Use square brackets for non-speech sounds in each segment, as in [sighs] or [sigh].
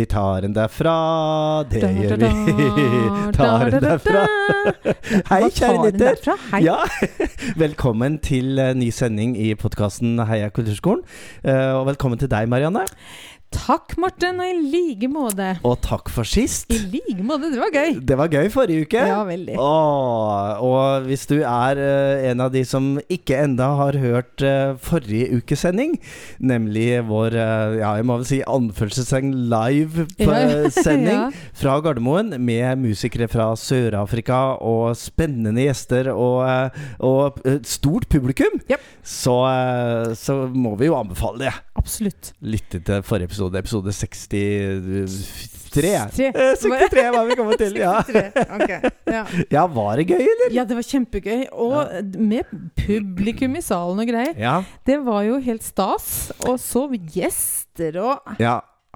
Vi tar den derfra, det gjør [laughs] vi. tar den derfra. Hei, kjære lytter. Ja, [laughs] velkommen til uh, ny sending i podkasten Heia kulturskolen. Uh, og velkommen til deg, Marianne. Takk, Morten, og i like måte. Og takk for sist. I like måte. Det var gøy. Det var gøy forrige uke. Ja, veldig. Åh, og hvis du er uh, en av de som ikke enda har hørt uh, forrige ukes sending, nemlig vår uh, ja, jeg må vel si anførselstegn live-sending [laughs] ja. fra Gardermoen med musikere fra Sør-Afrika og spennende gjester og, og stort publikum, yep. så, så må vi jo anbefale det. Absolutt. Lytte til forrige episode, episode 63. 63 var vi kommet til, ja. Okay, ja. [laughs] ja. Var det gøy, eller? Ja, det var kjempegøy. Og ja. med publikum i salen og greier. Ja. Det var jo helt stas. Og så gjester og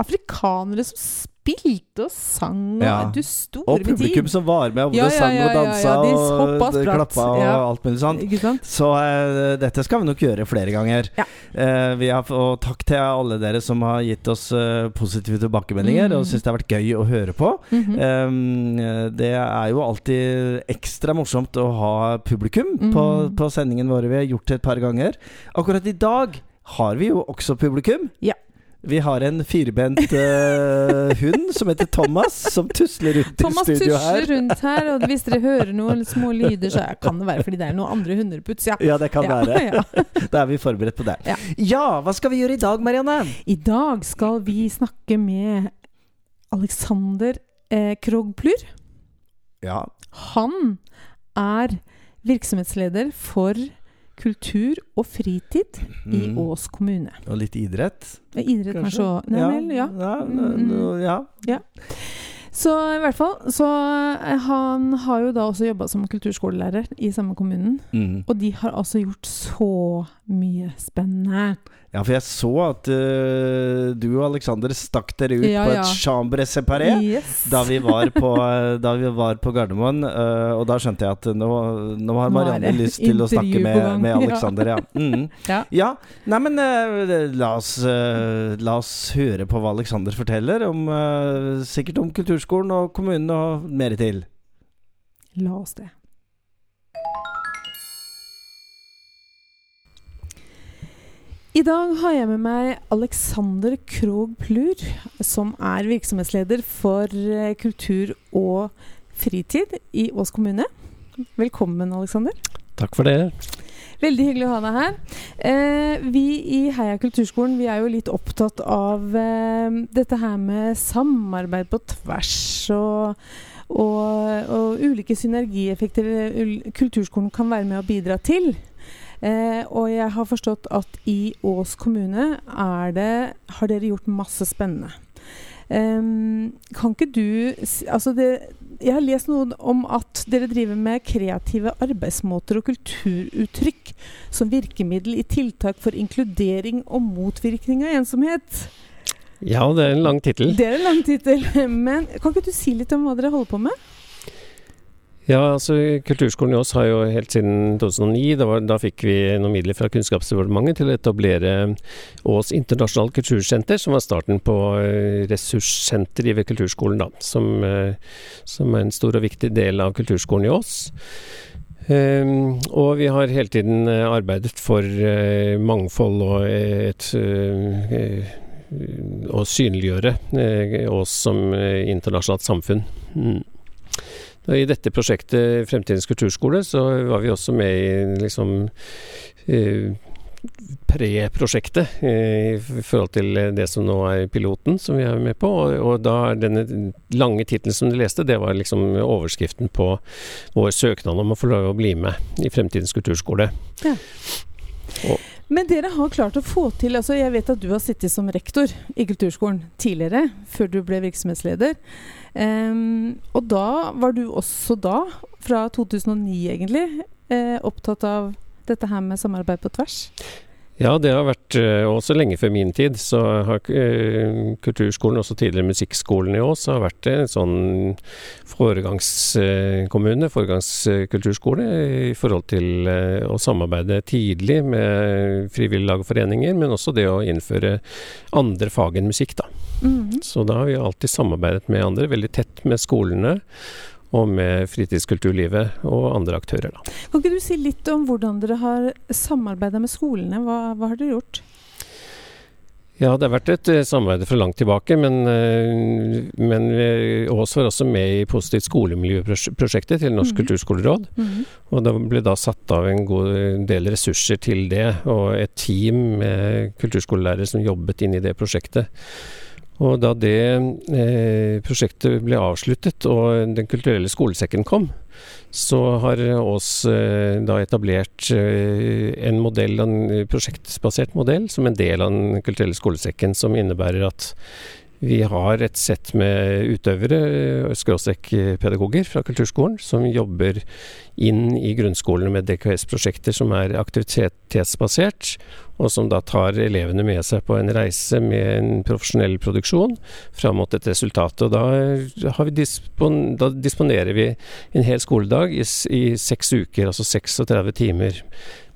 afrikanere som spilte og sang og ja. du store Og publikum som var med, og ja, ja, sang og dansa og klappa og alt mulig sånt. Så uh, dette skal vi nok gjøre flere ganger. Uh, har, og takk til alle dere som har gitt oss uh, positive tilbakemeldinger mm. og syns det har vært gøy å høre på. Mm -hmm. um, det er jo alltid ekstra morsomt å ha publikum mm. på, på sendingen våre. Vi har gjort det et par ganger. Akkurat i dag har vi jo også publikum. Ja. Vi har en firbent uh, hund som heter Thomas, som tusler rundt Thomas i studio her. Thomas tusler rundt her, og hvis dere hører noen små lyder, så kan det være fordi det er noen andre hunder på utsida. Ja. ja, det kan ja. være. [laughs] da er vi forberedt på det. Ja. ja, hva skal vi gjøre i dag, Marianne? I dag skal vi snakke med Alexander eh, Krogplur. Ja. Han er virksomhetsleder for kultur og fritid mm. i Ås kommune. Og litt idrett? Idrett kanskje òg. Ja. ja. Ja, mm. ja. ja. Så i hvert fall Så eh, han har jo da også jobba som kulturskolelærer i samme kommunen. Mm. Og de har altså gjort så mye spennende. Ja, for jeg så at uh, du og Aleksander stakk dere ut ja, på et ja. chambre séparé yes. da, vi var på, da vi var på Gardermoen. Uh, og da skjønte jeg at nå, nå har Marianne nå lyst til å snakke med, med [laughs] Aleksander. Ja. Mm. [laughs] ja. ja. Nei, men uh, la, oss, la oss høre på hva Aleksander forteller. Om, sikkert om kulturskolen og kommunen og mer til. La oss det. I dag har jeg med meg Alexander Krog Plur, som er virksomhetsleder for eh, kultur og fritid i Ås kommune. Velkommen, Alexander. Takk for det. Veldig hyggelig å ha deg her. Eh, vi i Heia kulturskolen vi er jo litt opptatt av eh, dette her med samarbeid på tvers og, og, og ulike synergieffekter kulturskolen kan være med å bidra til. Eh, og jeg har forstått at i Ås kommune det, har dere gjort masse spennende. Um, kan ikke du altså det, Jeg har lest noe om at dere driver med kreative arbeidsmåter og kulturuttrykk som virkemiddel i tiltak for inkludering og motvirkning av ensomhet. Ja, det er en lang tittel. Det er en lang tittel. [laughs] Men kan ikke du si litt om hva dere holder på med? Ja, altså Kulturskolen i Ås har jo helt siden 2009, da, var, da fikk vi noen midler fra Kunnskapsdepartementet til å etablere Ås internasjonalt kultursenter, som var starten på uh, ressurssenteret ved kulturskolen, da. Som, uh, som, er en stor og viktig del av kulturskolen i Ås. Um, og vi har hele tiden uh, arbeidet for mangfold og et å synliggjøre oss som internasjonalt samfunn. Mm. I dette prosjektet Fremtidens kulturskole så var vi også med i liksom eh, pre-prosjektet eh, i forhold til det som nå er piloten som vi er med på. Og, og da denne lange tittelen som du leste, det var liksom overskriften på vår søknad om å få lov å bli med i Fremtidens kulturskole. Ja. Og, men dere har klart å få til altså Jeg vet at du har sittet som rektor i kulturskolen tidligere, før du ble virksomhetsleder. Um, og da var du også da, fra 2009 egentlig, eh, opptatt av dette her med samarbeid på tvers? Ja, det har vært uh, også lenge før min tid. Så har uh, kulturskolen, også tidligere musikkskolen i Ås, har vært en sånn foregangskommune, foregangskulturskole, i forhold til uh, å samarbeide tidlig med frivillige lag og foreninger, men også det å innføre andre fag enn musikk, da. Mm. Så da har vi alltid samarbeidet med andre, veldig tett med skolene og med fritidskulturlivet og andre aktører. Da. Kan ikke du si litt om hvordan dere har samarbeida med skolene? Hva, hva, har dere gjort? Ja, det har vært et uh, samarbeid fra langt tilbake, men, uh, men Ås var også med i Positivt skolemiljø-prosjektet til Norsk mm. kulturskoleråd. Mm. Og det ble da satt av en god del ressurser til det, og et team med kulturskolelærere som jobbet inn i det prosjektet. Og da det eh, prosjektet ble avsluttet og Den kulturelle skolesekken kom, så har Ås eh, etablert eh, en modell, en prosjektbasert modell som en del av Den kulturelle skolesekken, som innebærer at vi har et sett med utøvere, skråstrek-pedagoger fra kulturskolen, som jobber inn i grunnskolene med DKS-prosjekter som er aktivitetsbasert, og som da tar elevene med seg på en reise med en profesjonell produksjon fram mot et resultat. Og da, dispon, da disponerer vi en hel skoledag i, i seks uker, altså 36 timer,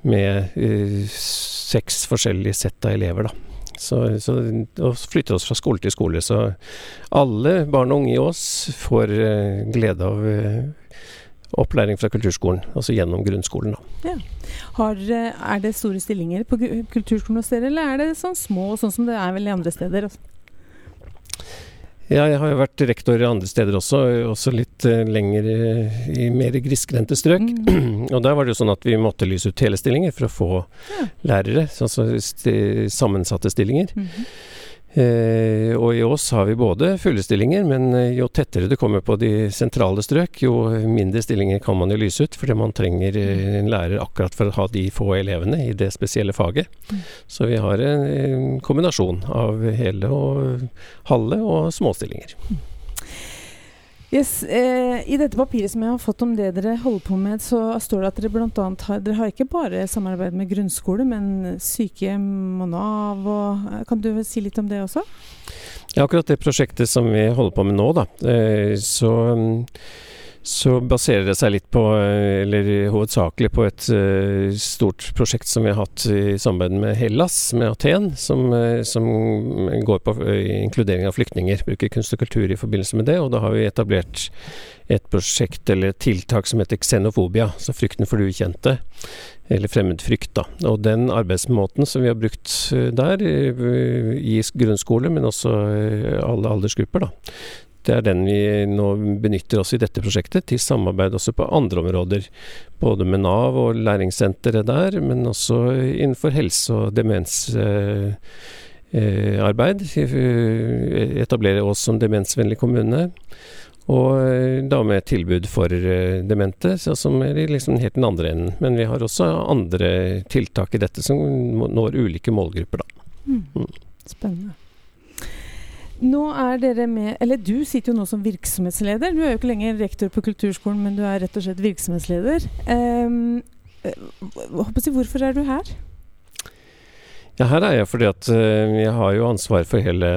med uh, seks forskjellige sett av elever, da. Så, så, og flytter oss fra skole til skole. Så alle barn og unge i Ås får uh, glede av uh, opplæring fra kulturskolen, altså gjennom grunnskolen. Ja. Har, eh, er det store stillinger på kulturskolen hos dere, eller er det sånn små, sånn som det er vel i andre steder? Altså? Ja, jeg har jo vært rektor andre steder også, også litt uh, lenger i mer grisgrendte strøk. Mm. [clears throat] og der var det jo sånn at vi måtte lyse ut hele stillinger for å få ja. lærere, altså sammensatte stillinger. Mm -hmm. Eh, og i Ås har vi både fulle stillinger, men eh, jo tettere du kommer på de sentrale strøk, jo mindre stillinger kan man jo lyse ut, fordi man trenger eh, en lærer akkurat for å ha de få elevene i det spesielle faget. Så vi har en kombinasjon av hele og halve og småstillinger. Mm. Yes, eh, I dette papiret som jeg har fått om det dere holder på med, så står det at dere bl.a. har har ikke bare samarbeid med grunnskole, men sykehjem og Nav. Og, eh, kan du si litt om det også? Ja, akkurat det prosjektet som vi holder på med nå, da. Eh, så så baserer det seg litt på, eller hovedsakelig på et uh, stort prosjekt som vi har hatt i samarbeid med Hellas, med Aten, som, uh, som går på inkludering av flyktninger. Bruker kunst og kultur i forbindelse med det, og da har vi etablert et prosjekt eller et tiltak som heter xenofobia, så frykten for det ukjente. Eller fremmedfrykt, da. Og den arbeidsmåten som vi har brukt der, i grunnskole, men også alle aldersgrupper, da det er den vi nå benytter oss i dette prosjektet, til samarbeid også på andre områder. Både med Nav og læringssenteret der, men også innenfor helse- og demensarbeid. Eh, etablere oss som demensvennlig kommune. Og eh, da med tilbud for eh, demente, som er i liksom helt den andre enden. Men vi har også andre tiltak i dette som når ulike målgrupper, da. Mm. mm. Spennende. Nå er dere med Eller du sitter jo nå som virksomhetsleder. Du er jo ikke lenger rektor på kulturskolen, men du er rett og slett virksomhetsleder. Um, hvorfor er du her? Ja, her er jeg fordi at uh, jeg har jo ansvar for hele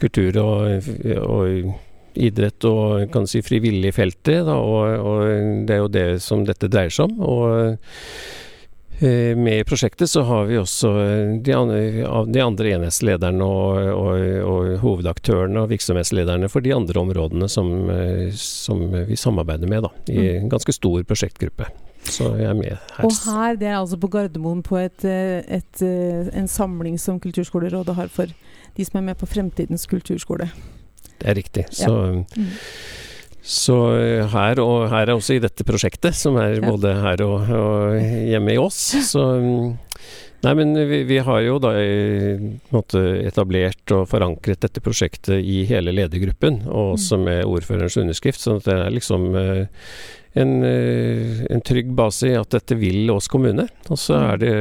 kultur og, og idrett og kan si frivillig feltet, da, og, og, det er jo det som dette dreier seg om. og Eh, med i prosjektet så har vi også eh, de andre, enhetslederne og, og, og, hovedaktørene og virksomhetslederne for de andre områdene som, eh, som vi samarbeider med da, i mm. en ganske stor prosjektgruppe. Så jeg er med her. Og her, det er altså på Gardermoen på et, et, en samling som Kulturskolerådet har for de som er med på Fremtidens kulturskole. Det er riktig. Så ja. mm. Så eh, her, og her er også i dette prosjektet, som er både her og, og hjemme i oss. så mm, Nei, men vi, vi, har jo da eh, måte, etablert og forankret dette prosjektet i hele ledergruppen, og også mm. med ordførerens underskrift. sånn at det er liksom eh, en, en, trygg base i at dette vil Ås kommune. Og så er det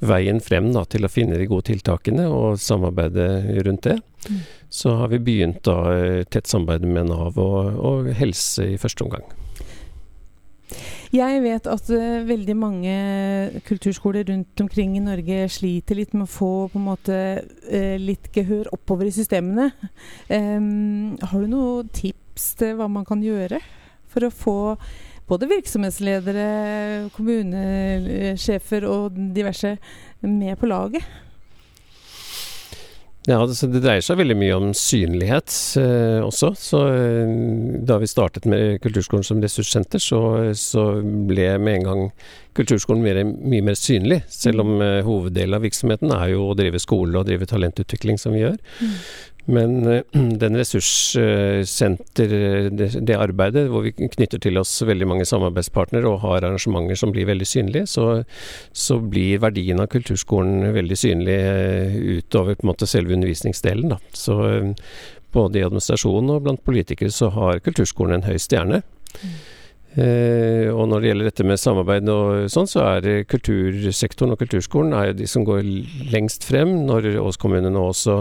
veien frem da, til å finne de gode tiltakene og samarbeide rundt det. Så har vi begynt da eh, tett samarbeid med Nav og, og helse i første omgang. Jeg vet at uh, veldig mange kulturskoler rundt omkring i Norge sliter litt med å få på en måte uh, litt gehør oppover i systemene. Um, har du noen tips til hva man kan gjøre for å få både virksomhetsledere, kommunesjefer og diverse med på laget? Ja, det, det, dreier seg veldig mye om synlighet eh, også. Så eh, da vi startet med Kulturskolen som ressurssenter, så, så ble med en gang Kulturskolen mer, mye mer synlig. Selv om eh, hoveddelen av virksomheten er jo å drive skole og drive talentutvikling, som vi gjør. Mm. Men eh, [clears throat] den ressurssenter, eh, det, det, arbeidet hvor vi knytter til oss veldig mange samarbeidspartnere og har arrangementer som blir veldig synlige, så, så blir verdien av kulturskolen veldig synlig eh, utover på en måte selve undervisningsdelen. Da. Så både i administrasjonen og blant politikere så har kulturskolen en høy stjerne. Mm. Eh, og når det gjelder dette med samarbeid og sånn, så er kultursektoren og kulturskolen er de som går lengst frem. Når Ås kommune nå også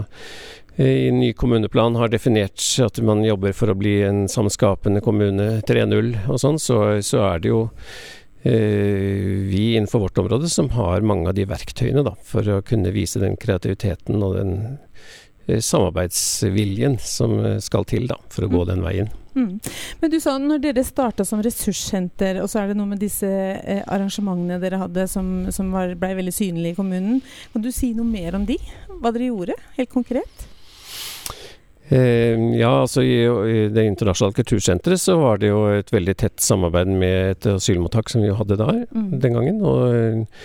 i ny kommuneplan har definert at man jobber for å bli en samskapende kommune 3.0 og sånn, så, så, er det jo eh, vi innenfor vårt område som har mange av de verktøyene da, for å kunne vise den kreativiteten og den eh, samarbeidsviljen som skal til da, for å gå mm. den veien. Mm. Men du sa når dere starta som ressurssenter, og så er det noe med disse eh, arrangementene dere hadde som, som ble veldig synlige i kommunen. Kan du si noe mer om de? Hva dere gjorde, helt konkret? Eh, ja, altså i, Det internasjonale kultursenteret så var det jo et veldig tett samarbeid med et asylmottak som vi hadde der mm. den gangen. Og eh,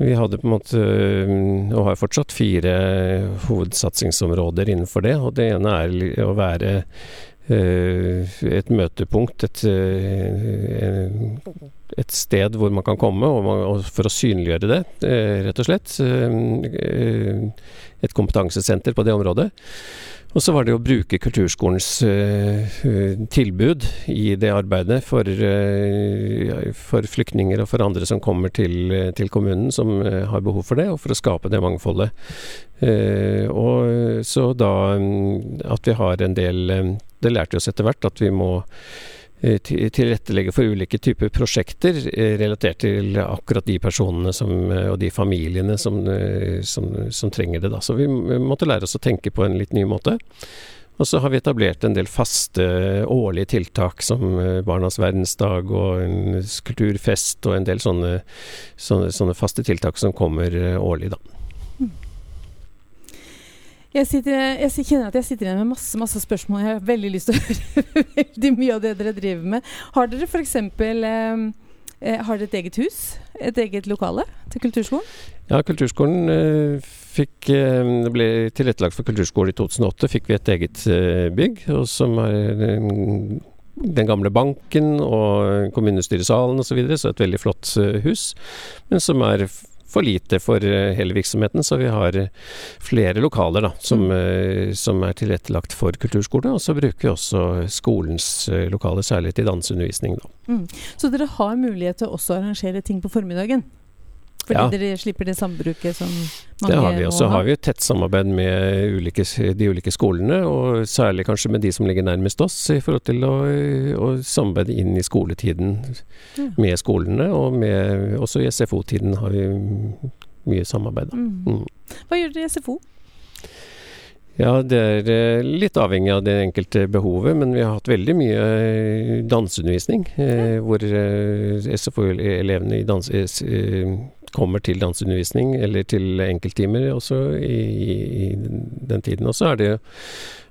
vi hadde på en måte, eh, og har fortsatt, fire hovedsatsingsområder innenfor det. Og det ene er å være et møtepunkt, et, et, sted hvor man kan komme og, og for å synliggjøre det, rett og slett. Et kompetansesenter på det området. Og så var det å bruke kulturskolens uh, tilbud i det arbeidet for, for, flyktninger og for andre som kommer til, til kommunen som har behov for det, og for å skape det mangfoldet. og så da um, at vi har en del Det lærte vi oss etter hvert at vi må Eh, tilrettelegge for ulike typer prosjekter eh, relatert til akkurat de personene som, eh, og de familiene som, som, som, trenger det. Da. Så vi måtte lære oss å tenke på en litt ny måte. Og så har vi etablert en del faste årlige tiltak som Barnas verdensdag og en kulturfest og en del sånne, sånne, sånne faste tiltak som kommer årlig, da. Jeg, sitter, jeg, kjenner at jeg sitter igjen med masse masse spørsmål. Jeg har veldig lyst til å [laughs] høre veldig mye av det dere driver med. Har dere f.eks. Eh, eh, et eget hus? Et eget lokale til kulturskolen? Ja, kulturskolen eh, fikk eh, ble tilrettelagt for kulturskole i 2008. Fikk vi et eget eh, bygg, som er den, den gamle banken og kommunestyresalen osv. Så, videre, så et veldig flott eh, hus, men som er for lite for eh, hele virksomheten, så vi har eh, flere lokaler da, som, mm. Eh, som er tilrettelagt for kulturskole. Og så bruker vi også skolens lokaler, særlig til danseundervisning. Da. Mm. Så dere har mulighet til også å arrangere ting på formiddagen? Fordi ja. dere slipper det sambruket som mange Det har vi. Og så har vi et tett samarbeid med ulike, de ulike skolene, og særlig kanskje med de som ligger nærmest oss, i forhold til å, å samarbeide inn i skoletiden ja. med skolene. Og med, også i SFO-tiden har vi mye samarbeid. Mm. Mm. Hva gjør dere i SFO? Ja, det er eh, litt avhengig av det enkelte behovet, men vi har hatt veldig mye eh, danseundervisning. Ja. hvor eh, SFO-elevene i dans, eh, kommer til danseundervisning eller til enkelttimer også i, i, den tiden. Og så er det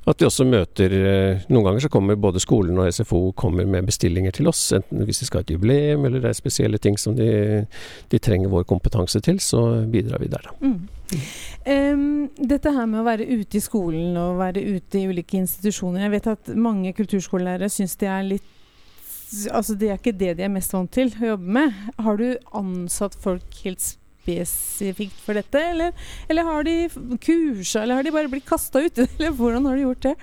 at vi også møter eh, Noen ganger så kommer både skolen og SFO kommer med bestillinger til oss. Enten hvis de skal ha et jubileum eller det er spesielle ting som de, de trenger vår kompetanse til, så bidrar vi der, da. Mm. Um, dette her med å være ute i skolen og være ute i ulike institusjoner. Jeg vet at mange kulturskolelærere syns det er litt Altså Det er ikke det de er mest vant til å jobbe med. Har du ansatt folk helt spesifikt for dette, eller, eller har de kursa, eller har de bare blitt kasta ut? [laughs] Eller hvordan har de gjort det?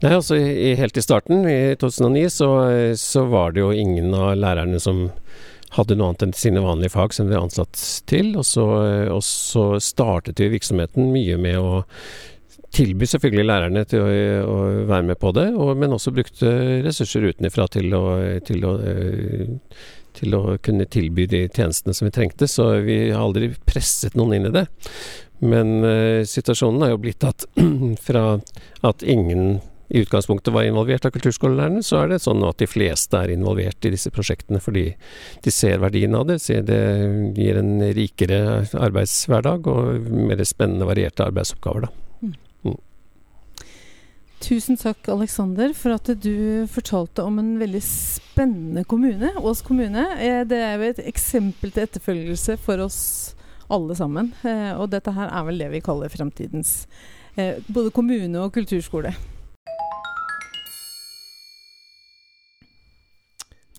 Nei, altså Helt i starten, i 2009, så, så var det jo ingen av lærerne som hadde noe annet enn sine vanlige fag som de var ansatt til. Og så, og så startet vi virksomheten mye med å tilby selvfølgelig lærerne til å, å være med på det, og, men også brukte ressurser utenfra til å, til å til å kunne tilby de tjenestene som vi trengte, så vi har aldri presset noen inn i det. Men uh, situasjonen er jo blitt at [clears throat] fra at ingen i utgangspunktet var involvert av kulturskolelærerne, så er det sånn at de fleste er involvert i disse prosjektene fordi de ser verdien av det. Det gir en rikere arbeidshverdag og mer spennende, varierte arbeidsoppgaver. da. Tusen takk, Aleksander, for at du fortalte om en veldig spennende kommune. Ås kommune. Eh, det er jo et eksempel til etterfølgelse for oss alle sammen. Eh, og dette her er vel det vi kaller fremtidens eh, både kommune og kulturskole.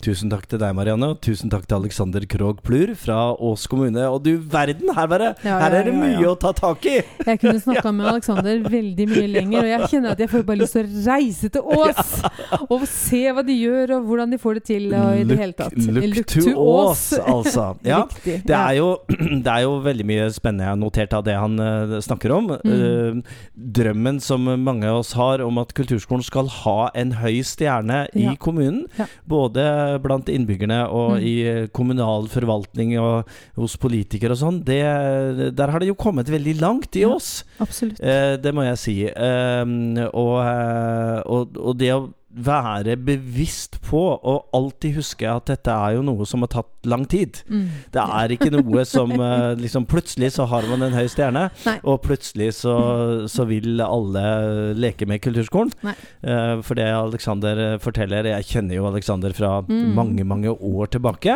Tusen takk til deg, Marianne, og tusen takk til Alexander Krogh Plur fra Ås kommune. Og du verden, her, bare, Ja, her er det ja, ja, mye ja. å ta tak i! Jeg kunne [laughs] snakka med Alexander veldig mye lenger, og jeg kjenner at jeg får bare lyst til å reise til Ås [laughs] og se hva de gjør, og hvordan de får det til, og i det hele tatt. Look to Ås, altså. [laughs] Ja. Riktig. Det er, jo, [clears throat] det er jo veldig mye spennende jeg har notert av det han uh, snakker om. Mm. Uh, drømmen som mange av oss har om at kulturskolen skal ha en høy stjerne Ja. i kommunen. Ja. Både blant innbyggerne og Mm. i eh, kommunal forvaltning og hos politikere og sånn. Der har det jo kommet veldig langt i Ja. oss. Absolutt. Eh, det må jeg si. Eh, og, eh, og, og det å være bevisst på og alltid huske at dette er jo noe som har tatt lang tid. Mm. Det er ikke noe som eh, liksom Plutselig så har man en høy stjerne, Nei. og plutselig så, så vil alle leke med kulturskolen. Eh, for det Alexander forteller Jeg kjenner jo Alexander fra Mm. mange, mange år tilbake,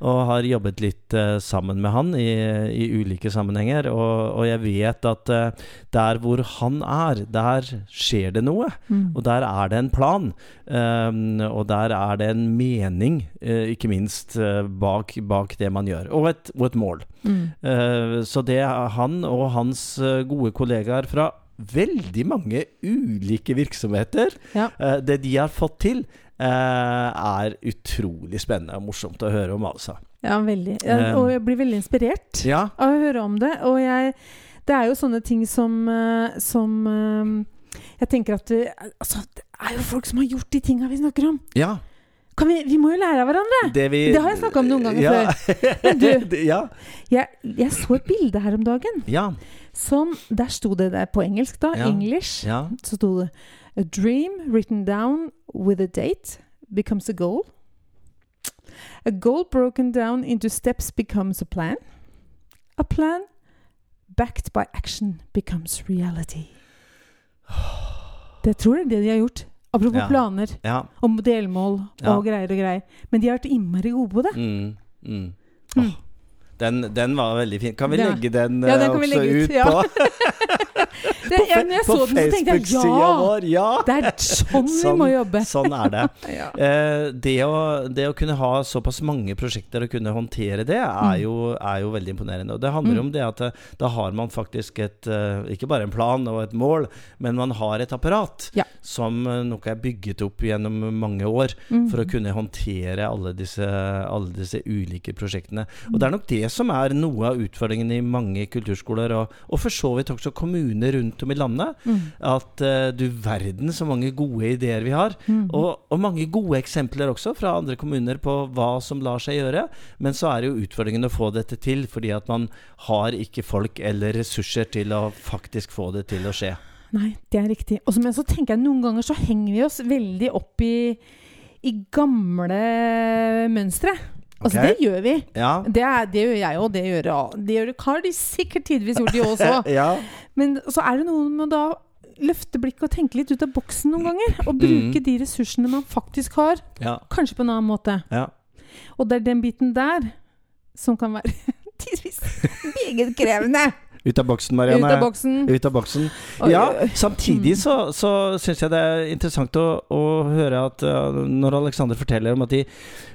og har jobbet litt eh, sammen med han i, i ulike sammenhenger. Og, og jeg vet at eh, der hvor han er, der skjer det noe. Mm. Og der er det en plan, um, og der er det en mening, eh, ikke minst eh, bak, bak det man gjør, og et, og et mål. Mm. Eh, så det er han og hans gode kollegaer fra veldig mange ulike virksomheter, Ja. det de har fått til, er utrolig spennende og morsomt å høre om, altså. Ja, veldig. Um, og jeg blir veldig inspirert Ja, av å høre om det. Og jeg Det er jo sånne ting som Som Jeg tenker at det, altså, er jo folk som har gjort de tinga vi snakker om. ja. Kan vi, vi må jo lære av hverandre! Det, vi, Det har jeg snakket om noen ganger ja. [laughs] Men du- ja. Jeg, jeg så et bilde her om dagen ja. som Der sto det der på engelsk, da. English. Ja. Så sto det A dream written down with a date becomes a goal. A goal broken down into steps becomes a plan. A plan backed by action becomes reality. [sighs] Det tror jeg er det de har gjort. Apropos Ja. planer ja. og delmål Ja. og greier og greier. Men de har vært innmari gode på det. Mm, mm. Mm. Den, den var veldig fin. Kan vi Ja. legge den, Ja, den eh, kan vi også legge ut, ut ja. på, [laughs] [laughs] det ja, når jeg så den, så tenkte jeg ja! vår? Ja! Det er sånn vi må [laughs] jobbe. Sånn er det. [laughs] Ja. Eh, det, å, det å kunne ha såpass mange prosjekter og kunne håndtere det, er, Mm. jo, er jo veldig imponerende. Og det handler Mm. om det at eh, da har man faktisk et eh, Ikke bare en plan og et mål, men man har et apparat Ja. som nok er bygget opp gjennom mange år Mm. for å kunne håndtere alle disse, alle disse ulike prosjektene. Og Mm. det er nok det som er noe av utfordringen i mange kulturskoler, og, og for så vidt også kommuner rundt om i landet. Mm. At uh, du verden så mange gode ideer vi har. Mm. Og, og mange gode eksempler også fra andre kommuner på hva som lar seg gjøre. Men så er det jo utfordringen å få dette til, fordi at man har ikke folk eller ressurser til å faktisk få det til å skje. Nei, det er riktig. Og så tenker jeg noen ganger så henger vi oss veldig opp i, i gamle mønstre. Altså, det gjør vi. Ja. Det, er, det gjør jeg òg. Det gjør, det gjør har de sikkert tidvis gjort, de også. [laughs] ja. Men så er det noe med å da løfte blikket og tenke litt ut av boksen noen ganger. Og Mm. bruke de ressursene man faktisk har, ja. kanskje på en annen måte. ja. Og det er den biten der som kan være [laughs] tidvis meget krevende. Ut av boksen, Marianne. Ut av boksen. Ut av boksen. Ja, samtidig Mm. så, så syns jeg det er interessant å, å høre at uh, når Alexander forteller om at de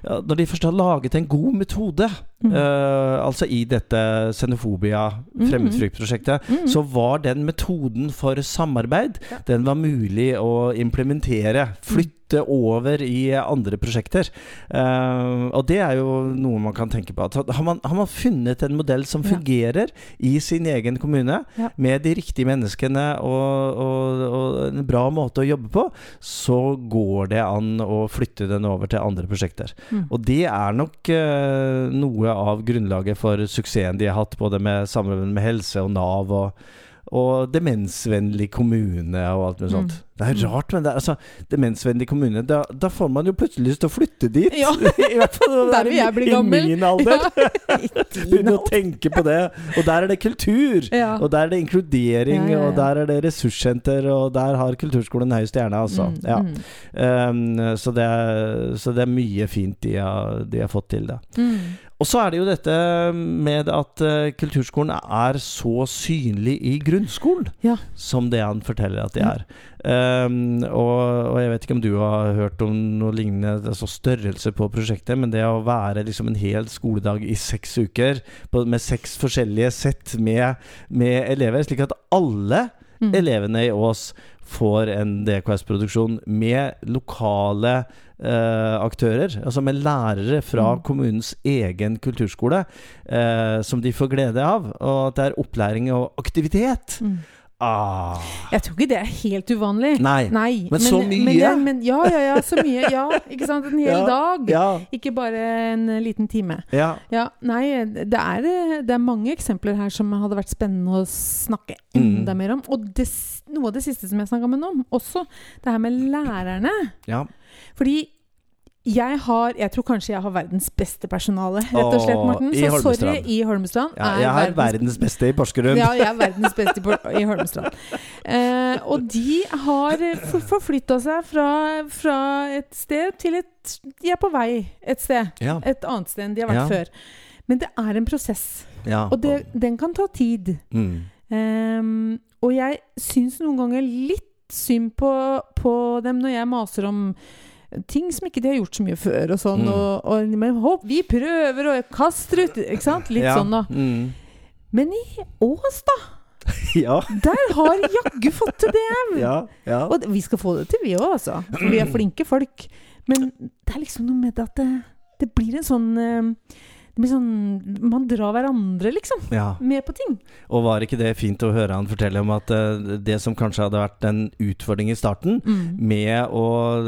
uh, Når de først har laget en god metode, Mm. uh, altså i dette xenofobia, Mm. fremmedfryktprosjektet, Mm. så var den metoden for samarbeid. Den var mulig å implementere. Flytte over i andre prosjekter. Uh, og det er jo noe man kan tenke på. At har, man, har man funnet en modell som Ja. fungerer i sin egen kommune, Ja. med de riktige menneskene og, og, og en bra måte å jobbe på, så går det an å flytte den over til andre prosjekter. Mm. Og det er nok uh, noe av grunnlaget for suksessen de har hatt, både med samarbeid med helse og Nav og, og demensvennlig kommune og alt mulig Mm. sånt. Det Det er rart, men det er altså demensvennlig kommune. Da, da får man jo plutselig lyst til å flytte dit. Ja. [laughs] I hvert fall [laughs] Der vil jeg bli gammel. I min alder. Ja, [laughs] Begynne å tenke på det. Og der er det kultur. Ja. Og der er det inkludering, Ja, og der er det ressurssenter, og der har kulturskolen høy stjerne, altså. Mm, Ja. mm, Um, så, det er, så det er mye fint de har, de har fått til, da. mm. Og så er det jo dette med at eh, kulturskolen er så synlig i grunnskolen Ja. som det han forteller at de er. Um, og, og jeg vet ikke om du har hørt om noe lignende, altså størrelse på prosjektet, men det å være liksom en hel skoledag i seks uker på, med seks forskjellige sett med, med elever, slik at alle Mm. elevene i Ås får en DKS-produksjon med lokale eh, aktører, altså med lærere fra Mm. kommunens egen kulturskole, eh, som de får glede av. Og at det er opplæring og aktivitet. Mm. Ah. Jeg tror ikke det er helt uvanlig. Nei. Nei, Men så mye. Men, det- men, ja, ja, ja, så mye. Ja, ikke sant. En hel Ja, dag. Ja, Ikke bare en liten time. ja. Ja, nei, det er, det er mange eksempler her som hadde vært spennende å snakke Mm. mer om. Og det, noe av det siste som jeg snakka med noen om, også det her med lærerne. ja. Fordi jeg har Jeg tror kanskje jeg har verdens beste personale, rett og slett, Morten. Så sorry, i Holmestrand. ja jeg er verdens beste i Porsgrunn. ja, jeg er verdens beste i Holmestrand. Eh, og de har forflytta seg fra, fra et sted til et De er på vei et sted. Ja, Et annet sted enn de har vært Ja. før. Men det er en prosess, ja. og det, den kan ta tid. mm. Eh, og jeg syns noen ganger litt synd på, på dem når jeg maser om ting som ikke de har gjort så mye før, og sånn. Mm. Og, og men hopp, vi prøver, og kaster ut Ikke sant? Litt ja. sånn, da. Mm. Men i Ås, da! [laughs] Ja, Der har jaggu fått til det! ja, ja. Og vi skal få det til, vi òg, altså. For vi er [clears throat] flinke folk. Men det er liksom noe med det at det, det blir en sånn eh, det blir sånn Man drar hverandre, liksom, ja. med på ting. Og var ikke det fint å høre han fortelle om at uh, det som kanskje hadde vært en utfordring i starten, Mm. med å,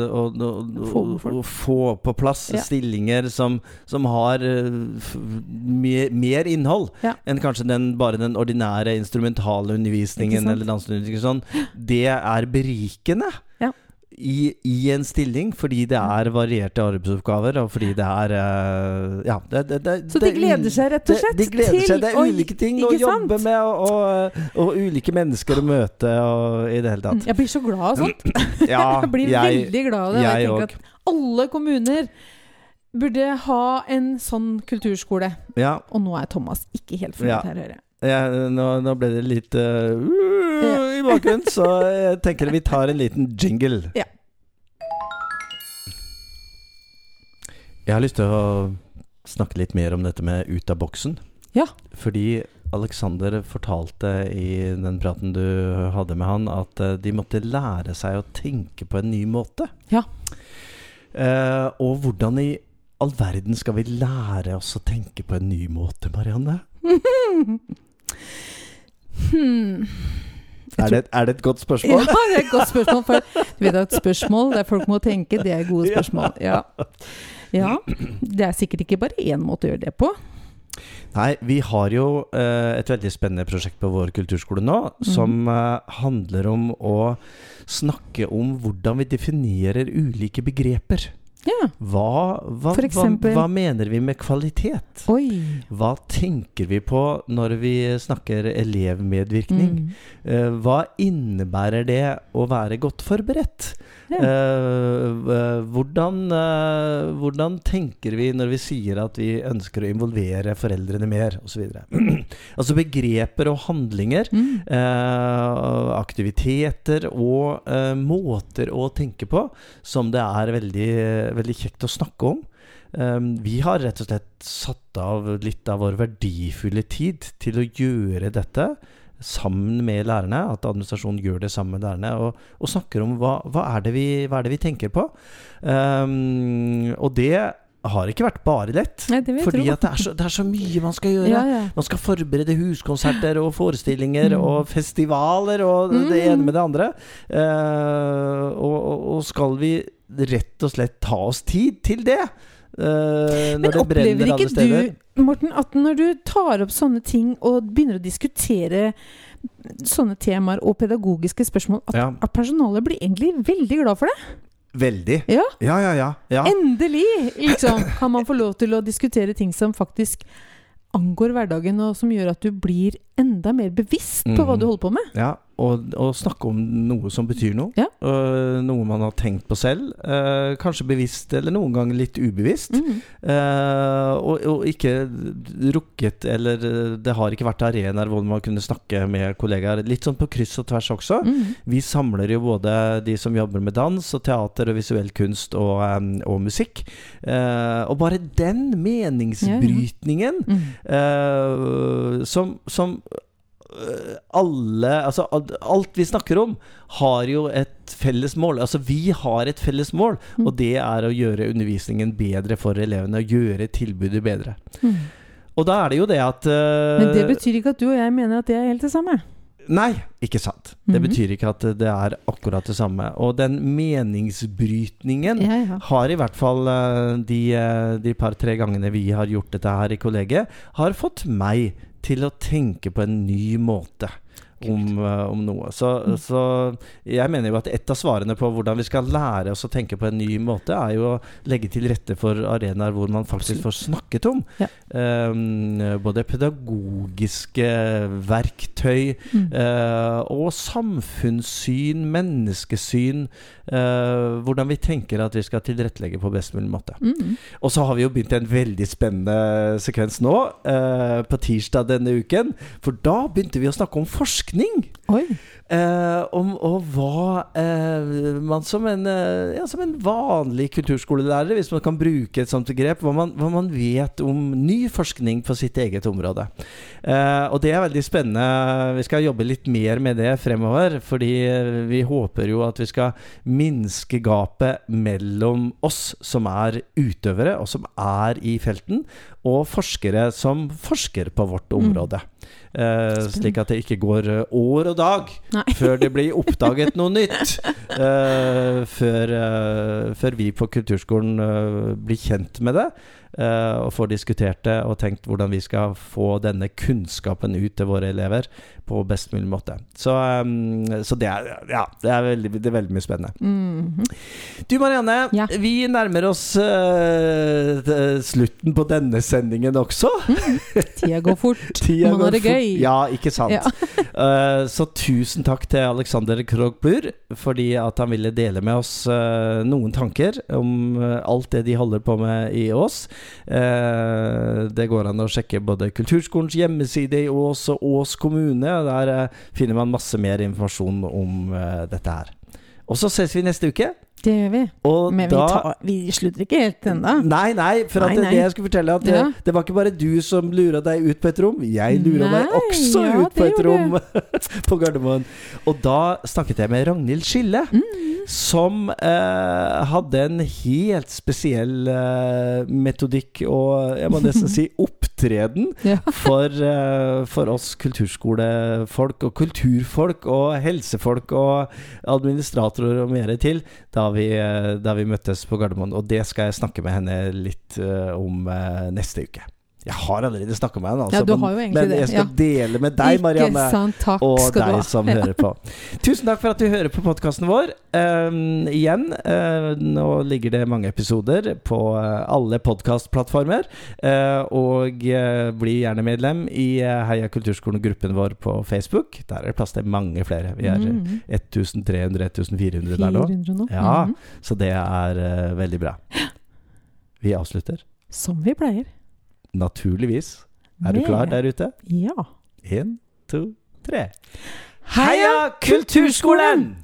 å, å, å, Få på plass Ja. stillinger som, som har f- mer, mer innhold Ja. enn kanskje den, bare den ordinære instrumentale undervisningen eller danseundervisningen. Sånn. Det er berikende. Ja. I, I en stilling, fordi det er varierte arbeidsoppgaver, og fordi det er eh, Ja. Det, det, det, Så de gleder seg rett og slett De gleder til seg. Det er ulike ting å sant? jobbe med, og, og, og ulike mennesker å møte, og i det hele tatt. Jeg blir så glad av sånt. [clears throat] Ja, [laughs] Jeg blir jeg, veldig glad av det. jeg Jeg tenker at alle kommuner burde ha en sånn kulturskole. Ja, Og nå er Thomas ikke helt Ja. her, hører jeg. Jeg, nå, nå ble det litt uh, i bakgrunnen, så jeg tenker vi tar en liten jingle. Ja. Jeg har lyst til å snakke litt mer om dette med ut av boksen. Ja. Fordi Alexander fortalte i den praten du hadde med han, at eh, de måtte lære seg å tenke på en ny måte. Ja. Uh, og hvordan i all verden skal vi lære oss å tenke på en ny måte, Marianne? [laughs] Hmm. Er det, er det et godt spørsmål? Ja, det er et godt spørsmål. For du vet at spørsmål der folk må tenke, det er gode spørsmål. Ja. ja. Det er sikkert ikke bare én måte å gjøre det på. Nei, vi har jo eh, et veldig spennende prosjekt på vår kulturskole nå, mm. som eh, handler om å snakke om hvordan vi definerer ulike begreper. Ja. Hva, hva, hva, hva mener vi med kvalitet? Oi. Hva tenker vi på når vi snakker elevmedvirkning? Mm. Eh, hva innebærer det å være godt forberedt? Ja. Eh, eh, hvordan, eh, hvordan tenker vi når vi sier at vi ønsker å involvere foreldrene mer, osv.? [clears throat] altså begreper og handlinger, Mm. aktiviteter og måter å tenke på som det er veldig, veldig kjekt å snakke om. Um, vi har rett og slett satt av litt av vår verdifulle tid til å gjøre dette sammen med lærerne. At administrasjonen gjør det sammen med lærerne og, og snakker om hva, hva, er det vi, hva er det vi tenker på. Um, og det har ikke vært bare lett. Nei, det Fordi at det er, så, det er så mye man skal gjøre. Ja, ja. Man skal forberede huskonserter og forestillinger Mm. og festivaler og det Mm. ene med det andre. Og, og, og skal vi rett og slett ta oss tid til det? Når Men det opplever ikke du, Morten, at når du tar opp sånne ting og begynner å diskutere sånne temaer og pedagogiske spørsmål at, Ja. at personalet blir egentlig veldig glad for det. Veldig. Ja. Ja, ja, ja. ja. Endelig liksom, kan man få lov til å diskutere ting som faktisk angår hverdagen, og som gjør at du blir enda mer bevisst på hva Mhm. du holder på med. Ja, og, og snakke om noe som betyr noe. Ja. Uh, noe man har tenkt på selv. Uh, kanskje bevisst, eller noen ganger litt ubevisst. Mm. Uh, og, og ikke rukket Eller øh, det har ikke vært arenaer hvor man kunne snakke med kollegaer. Litt sånn på kryss og tvers også. Mm. Vi samler jo både de som jobber med dans og teater og visuell kunst og, um, og musikk. Eh, og bare den meningsbrytningen Mhm. eh, som, som eh, alle Altså alt vi snakker om, har jo et felles mål. Altså vi har et felles mål, Mm. og det er å gjøre undervisningen bedre for elevene. Og gjøre tilbudet bedre. Mm. Og da er det jo det at uh, Men det betyr ikke at du og jeg mener at det er helt det samme. Nei, ikke sant. Det Mhm. betyr ikke at det er akkurat det samme. Og den meningsbrytningen Ja, ja. har i hvert fall eh, de, eh, de par-tre gangene vi har gjort dette her i kollegiet, har fått meg til å tenke på en ny måte. Om, eh, om noe. Så, Mm. så jeg mener jo at et av svarene på hvordan vi skal lære oss å tenke på en ny måte, er jo å legge til rette for arenaer hvor man faktisk får snakket om Ja. Um, både pedagogiske verktøy mm. uh, og samfunnssyn, menneskesyn. Uh, hvordan vi tenker at vi skal tilrettelegge på best mulig måte. Mm. Og så har vi jo begynt en veldig spennende sekvens nå, uh, på tirsdag denne uken. For da begynte vi å snakke om forskning. Oi. Eh, om og hva eh, man som en, eh, ja, som en vanlig kulturskolelærer, hvis man kan bruke et sånt begrep, hva man, hva man vet om ny forskning på sitt eget område. Eh, og det er veldig spennende. Vi skal jobbe litt mer med det fremover, fordi vi håper jo at vi skal minske gapet mellom oss som er utøvere, og som er i felten, og forskere som forsker på vårt Mm. område. Eh, slik at det ikke går år og dag Nei. [laughs] før det blir oppdaget noe nytt. Uh, før, uh, før vi på kulturskolen uh, blir kjent med det. Eh, og får diskutert det og tenkt hvordan vi skal få denne kunnskapen ut til våre elever på best mulig måte. Så, eh, så det, er, ja, det, er veldig, det er veldig mye spennende. Mhm. Du Marianne, Ja. vi nærmer oss uh, slutten på denne sendingen også. Tida går fort. [laughs] Tida Man har det gøy. Ja, ikke sant. Ja. uh, [laughs] så tusen takk til Alexander Krogbur fordi at han ville dele med oss uh, noen tanker om alt det de holder på med i Ås. Eh, det går an å sjekke både Kulturskolens hjemmeside i Ås og Ås kommune. Der eh, finner man masse mer informasjon om eh, dette her. Og så ses vi neste uke. Det gjør vi. Og Men vi, tar, vi slutter ikke helt ennå. Nei, nei, for Nei, det, nei. det jeg skulle fortelle at det, Ja. det var ikke bare du som lura deg ut på et rom. Jeg lura Nei, deg også ja, ut på et rom [laughs] på Gardermoen. Og da snakket jeg med Ragnhild Skille, Mm. som eh, hadde en helt spesiell eh, metodikk og jeg må nesten si [laughs] opptreden Ja. for, eh, for oss kulturskolefolk og kulturfolk og helsefolk og administratorer og mer til da vi, eh, da vi møttes på Gardermoen. Og det skal jeg snakke med henne litt eh, om neste uke. Jeg har allerede snakka med henne, altså, Ja, du men, har jo egentlig men det, jeg skal ja. dele med deg, Marianne. Ikke sant. Takk Og skal du deg ha. som [laughs] hører på. Tusen takk for at du hører på podkasten vår. Um, igjen, uh, nå ligger det mange episoder på uh, alle podkastplattformer. Uh, og uh, bli gjerne medlem i Heia Kulturskolen-gruppen vår på Facebook. Der er det plass til mange flere. Vi er Mhm. 1300-1400 der nå. nå. Ja. Mhm. Så det er veldig bra. Vi avslutter. Som vi pleier naturligvis. Er du klar der ute? Ja. Én, to, tre. Heia Kulturskolen!